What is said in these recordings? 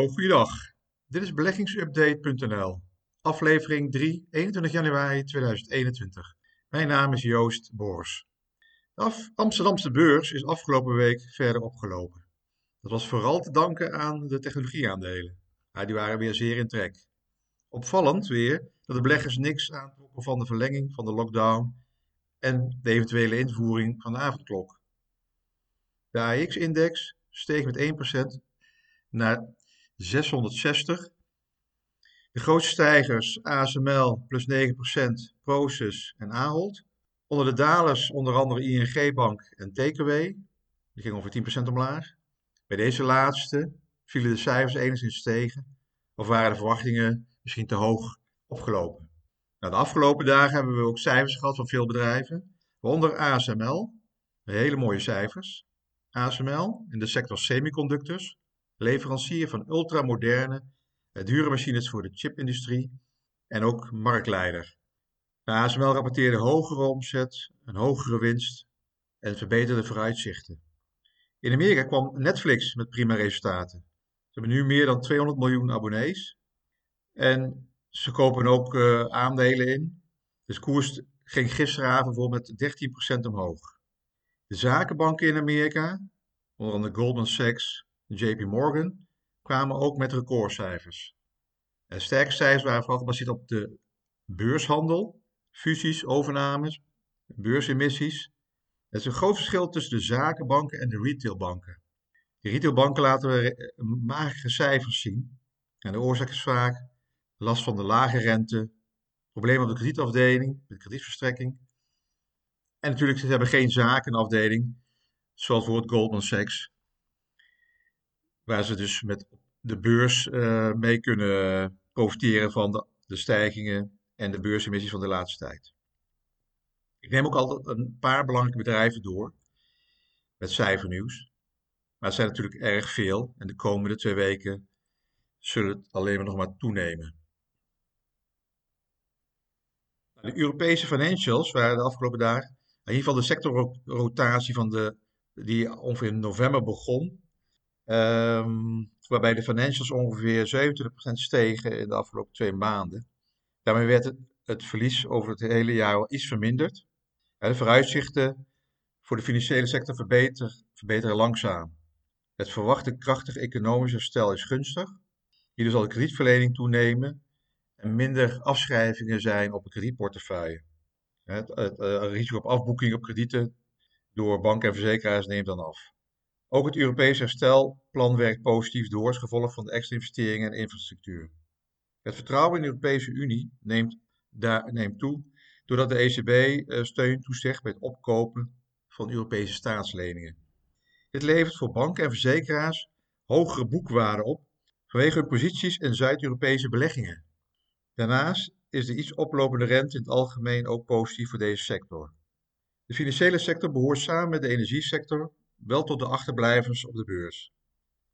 Hallo, goeiedag. Dit is beleggingsupdate.nl, aflevering 3, 21 januari 2021. Mijn naam is Joost Boors. De Amsterdamse beurs is afgelopen week verder opgelopen. Dat was vooral te danken aan de technologieaandelen. Ja, die waren weer zeer in trek. Opvallend weer dat de beleggers niks aantrokken van de verlenging van de lockdown en de eventuele invoering van de avondklok. De AX-index steeg met 1% naar 660. De grootste stijgers ASML plus 9%, Proces en Ahold. Onder de dalers onder andere ING Bank en TKW. Die gingen ongeveer 10% omlaag. Bij deze laatste vielen de cijfers enigszins tegen of waren de verwachtingen misschien te hoog opgelopen. Nou, de afgelopen dagen hebben we ook cijfers gehad van veel bedrijven, waaronder ASML. Hele mooie cijfers. ASML in de sector semiconductors leverancier van ultramoderne, eh, dure machines voor de chipindustrie en ook marktleider. De ASML rapporteerde hogere omzet, een hogere winst en verbeterde vooruitzichten. In Amerika kwam Netflix met prima resultaten. Ze hebben nu meer dan 200 miljoen abonnees en ze kopen ook uh, aandelen in. Dus koers ging gisteravond voor met 13% omhoog. De zakenbanken in Amerika, onder andere Goldman Sachs, JP Morgan kwamen ook met recordcijfers. De sterke cijfers waren vooral gebaseerd op de beurshandel, fusies, overnames, beursemissies. Er is een groot verschil tussen de zakenbanken en de retailbanken. De retailbanken laten we magere cijfers zien. En de oorzaak is vaak last van de lage rente, problemen op de kredietafdeling, de kredietverstrekking. En natuurlijk, ze hebben geen zakenafdeling, zoals bijvoorbeeld Goldman Sachs, waar ze dus met de beurs uh, mee kunnen profiteren van de, de, stijgingen en de beursemissies van de laatste tijd. Ik neem ook altijd een paar belangrijke bedrijven door met cijfernieuws. Maar het zijn natuurlijk erg veel en de komende twee weken zullen het alleen maar nog maar toenemen. De Europese financials waren de afgelopen dagen, in ieder geval de sectorrotatie van de, die ongeveer in november begon, Ehm, waarbij de financials ongeveer 27% stegen in de afgelopen twee maanden. Daarmee werd het, het verlies over het hele jaar iets verminderd. de vooruitzichten voor de financiële sector verbeteren, verbeteren langzaam. Het verwachte krachtig economisch herstel is gunstig. Hierdoor zal de kredietverlening toenemen en minder afschrijvingen zijn op een kredietportefeuille. Het, het, het risico op afboeking op kredieten door banken en verzekeraars neemt dan af. Ook het Europees herstelplan werkt positief door als gevolg van de extra investeringen en infrastructuur. Het vertrouwen in de Europese Unie neemt, daar, neemt toe doordat de ECB eh, steun toezegt bij het opkopen van Europese staatsleningen. Dit levert voor banken en verzekeraars hogere boekwaarden op vanwege hun posities in Zuid-Europese beleggingen. Daarnaast is de iets oplopende rente in het algemeen ook positief voor deze sector. De financiële sector behoort samen met de energiesector wel tot de achterblijvers op de beurs.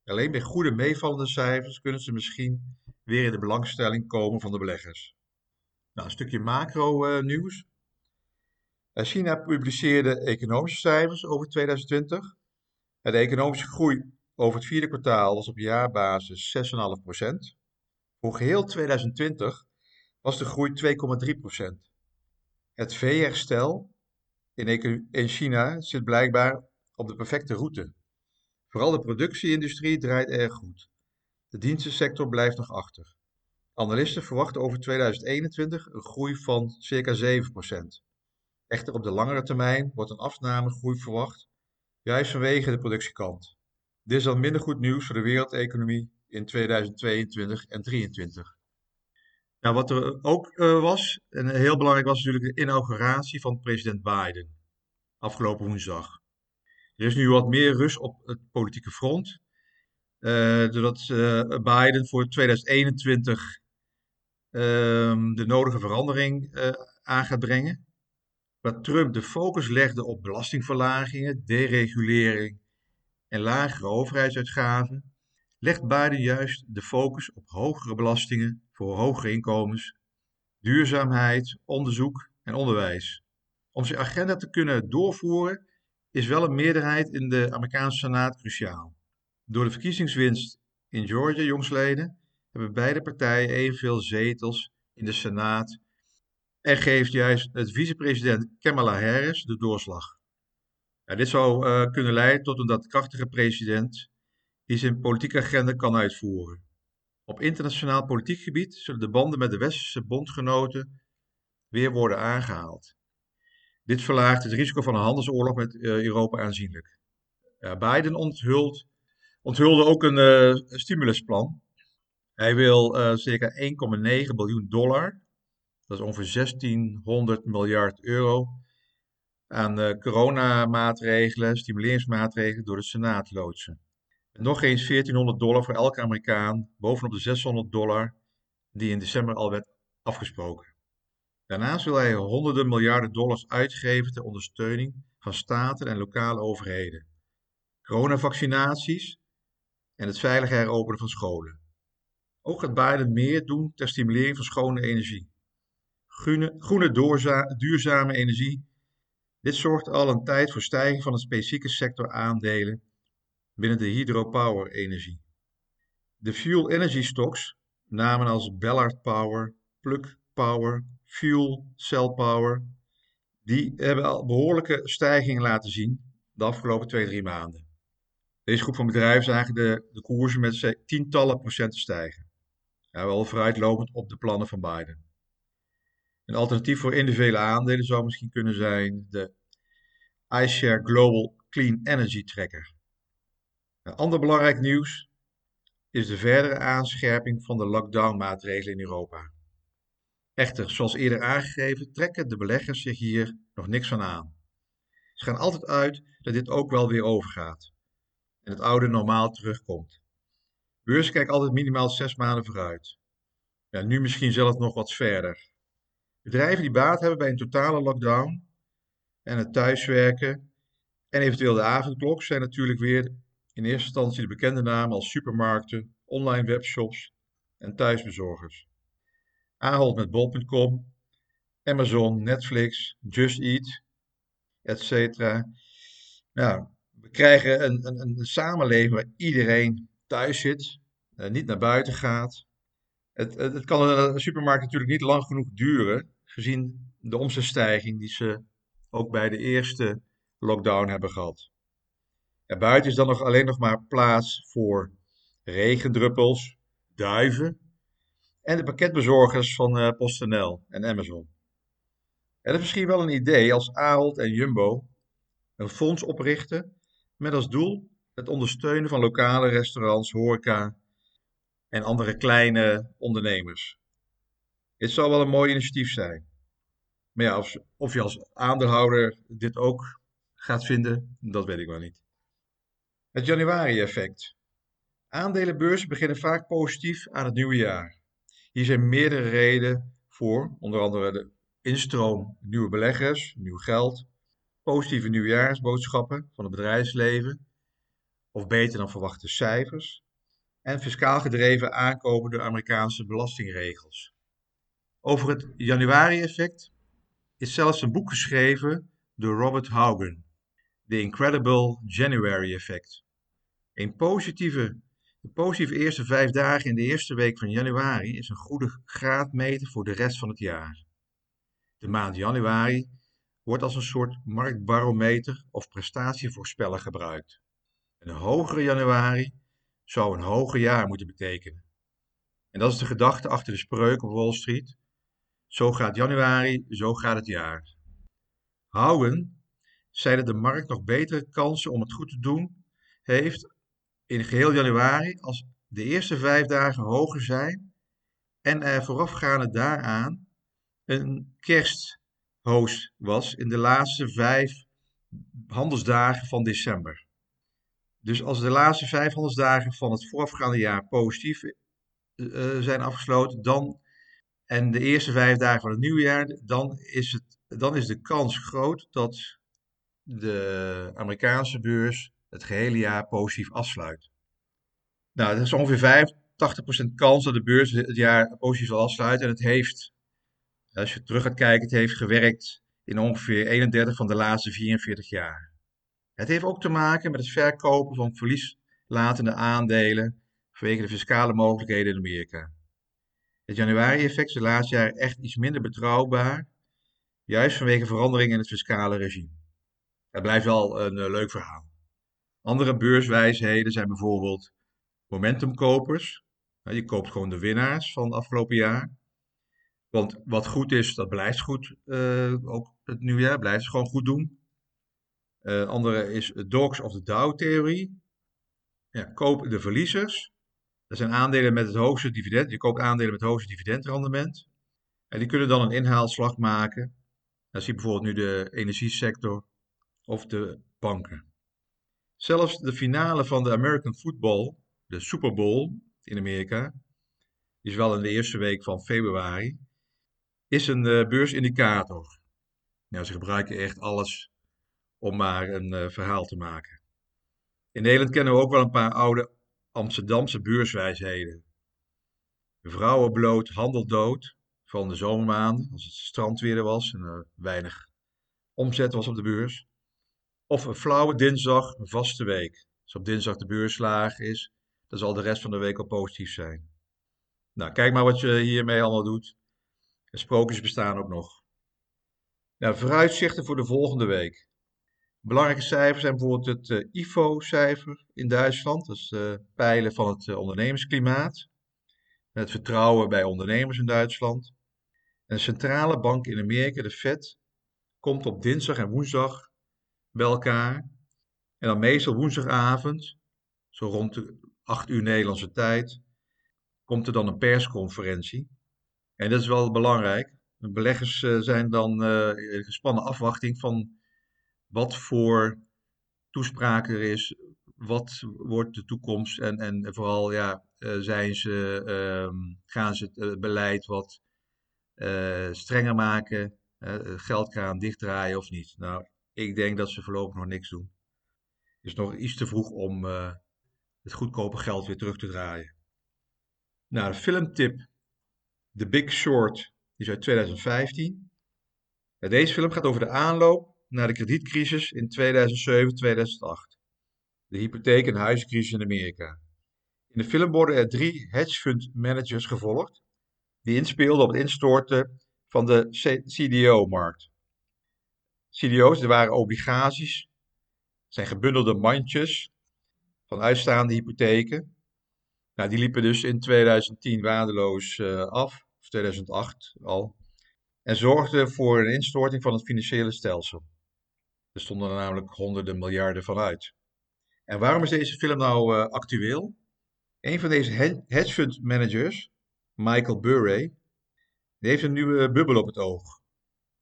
Alleen bij goede meevallende cijfers kunnen ze misschien weer in de belangstelling komen van de beleggers. Nou, een stukje macro-nieuws. Eh, China publiceerde economische cijfers over 2020. De economische groei over het vierde kwartaal was op jaarbasis 6,5%. Voor geheel 2020 was de groei 2,3%. Het V-herstel in China zit blijkbaar op de perfecte route. Vooral de productieindustrie draait erg goed. De dienstensector blijft nog achter. Analisten verwachten over 2021 een groei van circa 7%. Echter op de langere termijn wordt een afnamegroei verwacht, juist vanwege de productiekant. Dit is dan minder goed nieuws voor de wereldeconomie in 2022 en 2023. Nou, wat er ook uh, was, en heel belangrijk was natuurlijk de inauguratie van president Biden afgelopen woensdag. Er is nu wat meer rust op het politieke front. Uh, doordat uh, Biden voor 2021 uh, de nodige verandering uh, aan gaat brengen. Waar Trump de focus legde op belastingverlagingen, deregulering en lagere overheidsuitgaven, legt Biden juist de focus op hogere belastingen voor hogere inkomens, duurzaamheid, onderzoek en onderwijs. Om zijn agenda te kunnen doorvoeren is wel een meerderheid in de Amerikaanse Senaat cruciaal. Door de verkiezingswinst in Georgia, jongsleden, hebben beide partijen evenveel zetels in de Senaat en geeft juist het vicepresident Kamala Harris de doorslag. Ja, dit zou uh, kunnen leiden tot een daadkrachtige president die zijn politieke agenda kan uitvoeren. Op internationaal politiek gebied zullen de banden met de westerse bondgenoten weer worden aangehaald. Dit verlaagt het risico van een handelsoorlog met uh, Europa aanzienlijk. Biden onthult, onthulde ook een uh, stimulusplan. Hij wil uh, circa 1,9 biljoen dollar, dat is ongeveer 1600 miljard euro, aan coronamaatregelen, stimuleringsmaatregelen door de Senaat loodsen. En nog eens 1400 dollar voor elke Amerikaan, bovenop de 600 dollar die in december al werd afgesproken. Daarnaast wil hij honderden miljarden dollars uitgeven ter ondersteuning van staten en lokale overheden, coronavaccinaties en het veilig heropenen van scholen. Ook gaat Biden meer doen ter stimulering van schone energie. Groene, groene duurzame energie. Dit zorgt al een tijd voor stijging van de specifieke sector aandelen binnen de hydropower energie. De fuel energy stocks, namen als Ballard Power, Plug Power, Fuel Cell Power, die hebben al behoorlijke stijgingen laten zien de afgelopen twee, drie maanden. Deze groep van bedrijven zagen de, de koersen met tientallen procenten stijgen. Ja, wel vooruitlopend op de plannen van Biden. Een alternatief voor individuele aandelen zou misschien kunnen zijn de iShare Global Clean Energy Tracker. Een ander belangrijk nieuws is de verdere aanscherping van de lockdown-maatregelen in Europa. Echter, zoals eerder aangegeven, trekken de beleggers zich hier nog niks van aan. Ze gaan altijd uit dat dit ook wel weer overgaat en het oude normaal terugkomt. Beurs kijkt altijd minimaal zes maanden vooruit. Ja, nu misschien zelfs nog wat verder. Bedrijven die baat hebben bij een totale lockdown en het thuiswerken en eventueel de avondklok zijn natuurlijk weer in eerste instantie de bekende namen als supermarkten, online webshops en thuisbezorgers. Ahold met bol.com, Amazon, Netflix, Just Eat, etc. Nou, we krijgen een, een, een samenleving waar iedereen thuis zit, uh, niet naar buiten gaat. Het, het, kan een supermarkt natuurlijk niet lang genoeg duren, gezien de omzetstijging die ze ook bij de eerste lockdown hebben gehad. Er buiten is dan nog alleen nog maar plaats voor regendruppels, duiven en de pakketbezorgers van uh, PostNL en Amazon. Het is misschien wel een idee als Ahold en Jumbo een fonds oprichten met als doel het ondersteunen van lokale restaurants, horeca en andere kleine ondernemers. Dit zou wel een mooi initiatief zijn. Maar ja, of, of je als aandeelhouder dit ook gaat vinden, dat weet ik wel niet. Het januari-effect. Aandelenbeurzen beginnen vaak positief aan het nieuwe jaar. Hier zijn meerdere redenen voor, onder andere de instroom nieuwe beleggers, nieuw geld, positieve nieuwjaarsboodschappen van het bedrijfsleven, of beter dan verwachte cijfers, en fiscaal gedreven aankopen door Amerikaanse belastingregels. Over het januari-effect is zelfs een boek geschreven door Robert Haugen, The Incredible January Effect. Een positieve, de positieve eerste vijf dagen in de eerste week van januari is een goede graadmeter voor de rest van het jaar. De maand januari wordt als een soort marktbarometer of prestatievoorspeller gebruikt. Een hogere januari zou een hoger jaar moeten betekenen. En dat is de gedachte achter de spreuk op Wall Street. Zo gaat januari, zo gaat het jaar. Houden zei dat de markt nog betere kansen om het goed te doen heeft in geheel januari als de eerste vijf dagen hoger zijn en er voorafgaande daaraan een kersthoos was in de laatste vijf handelsdagen van december. Dus als de laatste vijf handelsdagen van het voorafgaande jaar positief uh, zijn afgesloten, dan en de eerste vijf dagen van het nieuwe jaar, dan is, het, dan is de kans groot dat de Amerikaanse beurs het gehele jaar positief afsluit. Nou, dat is ongeveer 85% kans dat de beurs het jaar positief zal afsluiten. En het heeft, als je terug gaat kijken, het heeft gewerkt in ongeveer 31 van de laatste 44 jaar. Het heeft ook te maken met het verkopen van verlieslatende aandelen vanwege de fiscale mogelijkheden in Amerika. Het januari-effect is de laatste jaren echt iets minder betrouwbaar, juist vanwege veranderingen in het fiscale regime. Het blijft wel een uh, leuk verhaal. Andere beurswijsheden zijn bijvoorbeeld momentumkopers. je koopt gewoon de winnaars van het afgelopen jaar. Want wat goed is, dat blijft goed. Uh, ook het nieuwjaar blijft het gewoon goed doen. Uh, andere is Dogs of the Dow-theorie. Ja, koop de verliezers. Dat zijn aandelen met het hoogste dividend. Je koopt aandelen met het hoogste dividendrendement. En die kunnen dan een inhaalslag maken. Dan zie je bijvoorbeeld nu de energiesector of de banken. Zelfs de finale van de American Football, de Super Bowl in Amerika, is wel in de eerste week van februari, is een uh, beursindicator. Nou, ze gebruiken echt alles om maar een uh, verhaal te maken. In Nederland kennen we ook wel een paar oude Amsterdamse beurswijsheden. Vrouwen bloot, handel dood, in de zomermaanden, als het strandweer was en er weinig omzet was op de beurs. Of een flauwe dinsdag, een vaste week. Als op dinsdag de beurs laag is, dan zal de rest van de week al positief zijn. Nou, kijk maar wat je hiermee allemaal doet. En sprookjes bestaan ook nog. Nou, vooruitzichten voor de volgende week. Belangrijke cijfers zijn bijvoorbeeld het uh, IFO-cijfer in Duitsland. Dat is de pijlen van het uh, ondernemersklimaat. Het vertrouwen bij ondernemers in Duitsland. En de centrale bank in Amerika, de Fed, komt op dinsdag en woensdag bij elkaar. En dan meestal woensdagavond, zo rond de 8 uur Nederlandse tijd, komt er dan een persconferentie. En dat is wel belangrijk. De beleggers uh, zijn dan in gespannen afwachting van wat voor toespraak er is, wat wordt de toekomst en, en vooral ja, uh, zijn ze, uh, gaan ze het beleid wat eh, strenger maken, geldkraan dichtdraaien of niet. Nou, ik denk dat ze voorlopig nog niks doen. Het is nog iets te vroeg om het goedkope geld weer terug te draaien. Nou, de filmtip The Big Short is uit 2015. Deze film gaat over de aanloop naar de kredietcrisis in 2007-2008. De hypotheek- en huizencrisis in Amerika. In de film worden er drie hedge fund managers gevolgd, die inspeelden op het instorten van de CDO-markt. CDO's waren obligaties, zijn gebundelde mandjes van uitstaande hypotheken. Nou, die liepen dus in 2010 waardeloos uh, af, of 2008 al, en zorgden voor een instorting van het financiële stelsel. Er stonden er namelijk honderden miljarden van uit. En waarom is deze film nou uh, actueel? Een van deze hedge fund managers, Michael Burry, die heeft een nieuwe bubbel op het oog.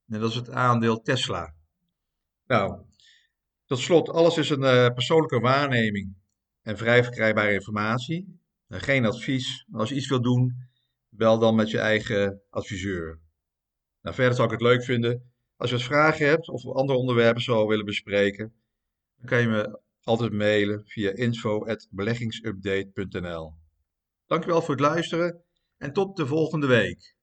En dat is het aandeel Tesla. Nou, tot slot, alles is een uh, persoonlijke waarneming en vrij verkrijgbare informatie. Uh, geen advies. Als je iets wilt doen, bel dan met je eigen adviseur. Nou, verder zou ik het leuk vinden als je wat vragen hebt of andere onderwerpen zou willen bespreken, dan kan je me altijd mailen via info.beleggingsupdate.nl. Dankjewel voor het luisteren en tot de volgende week.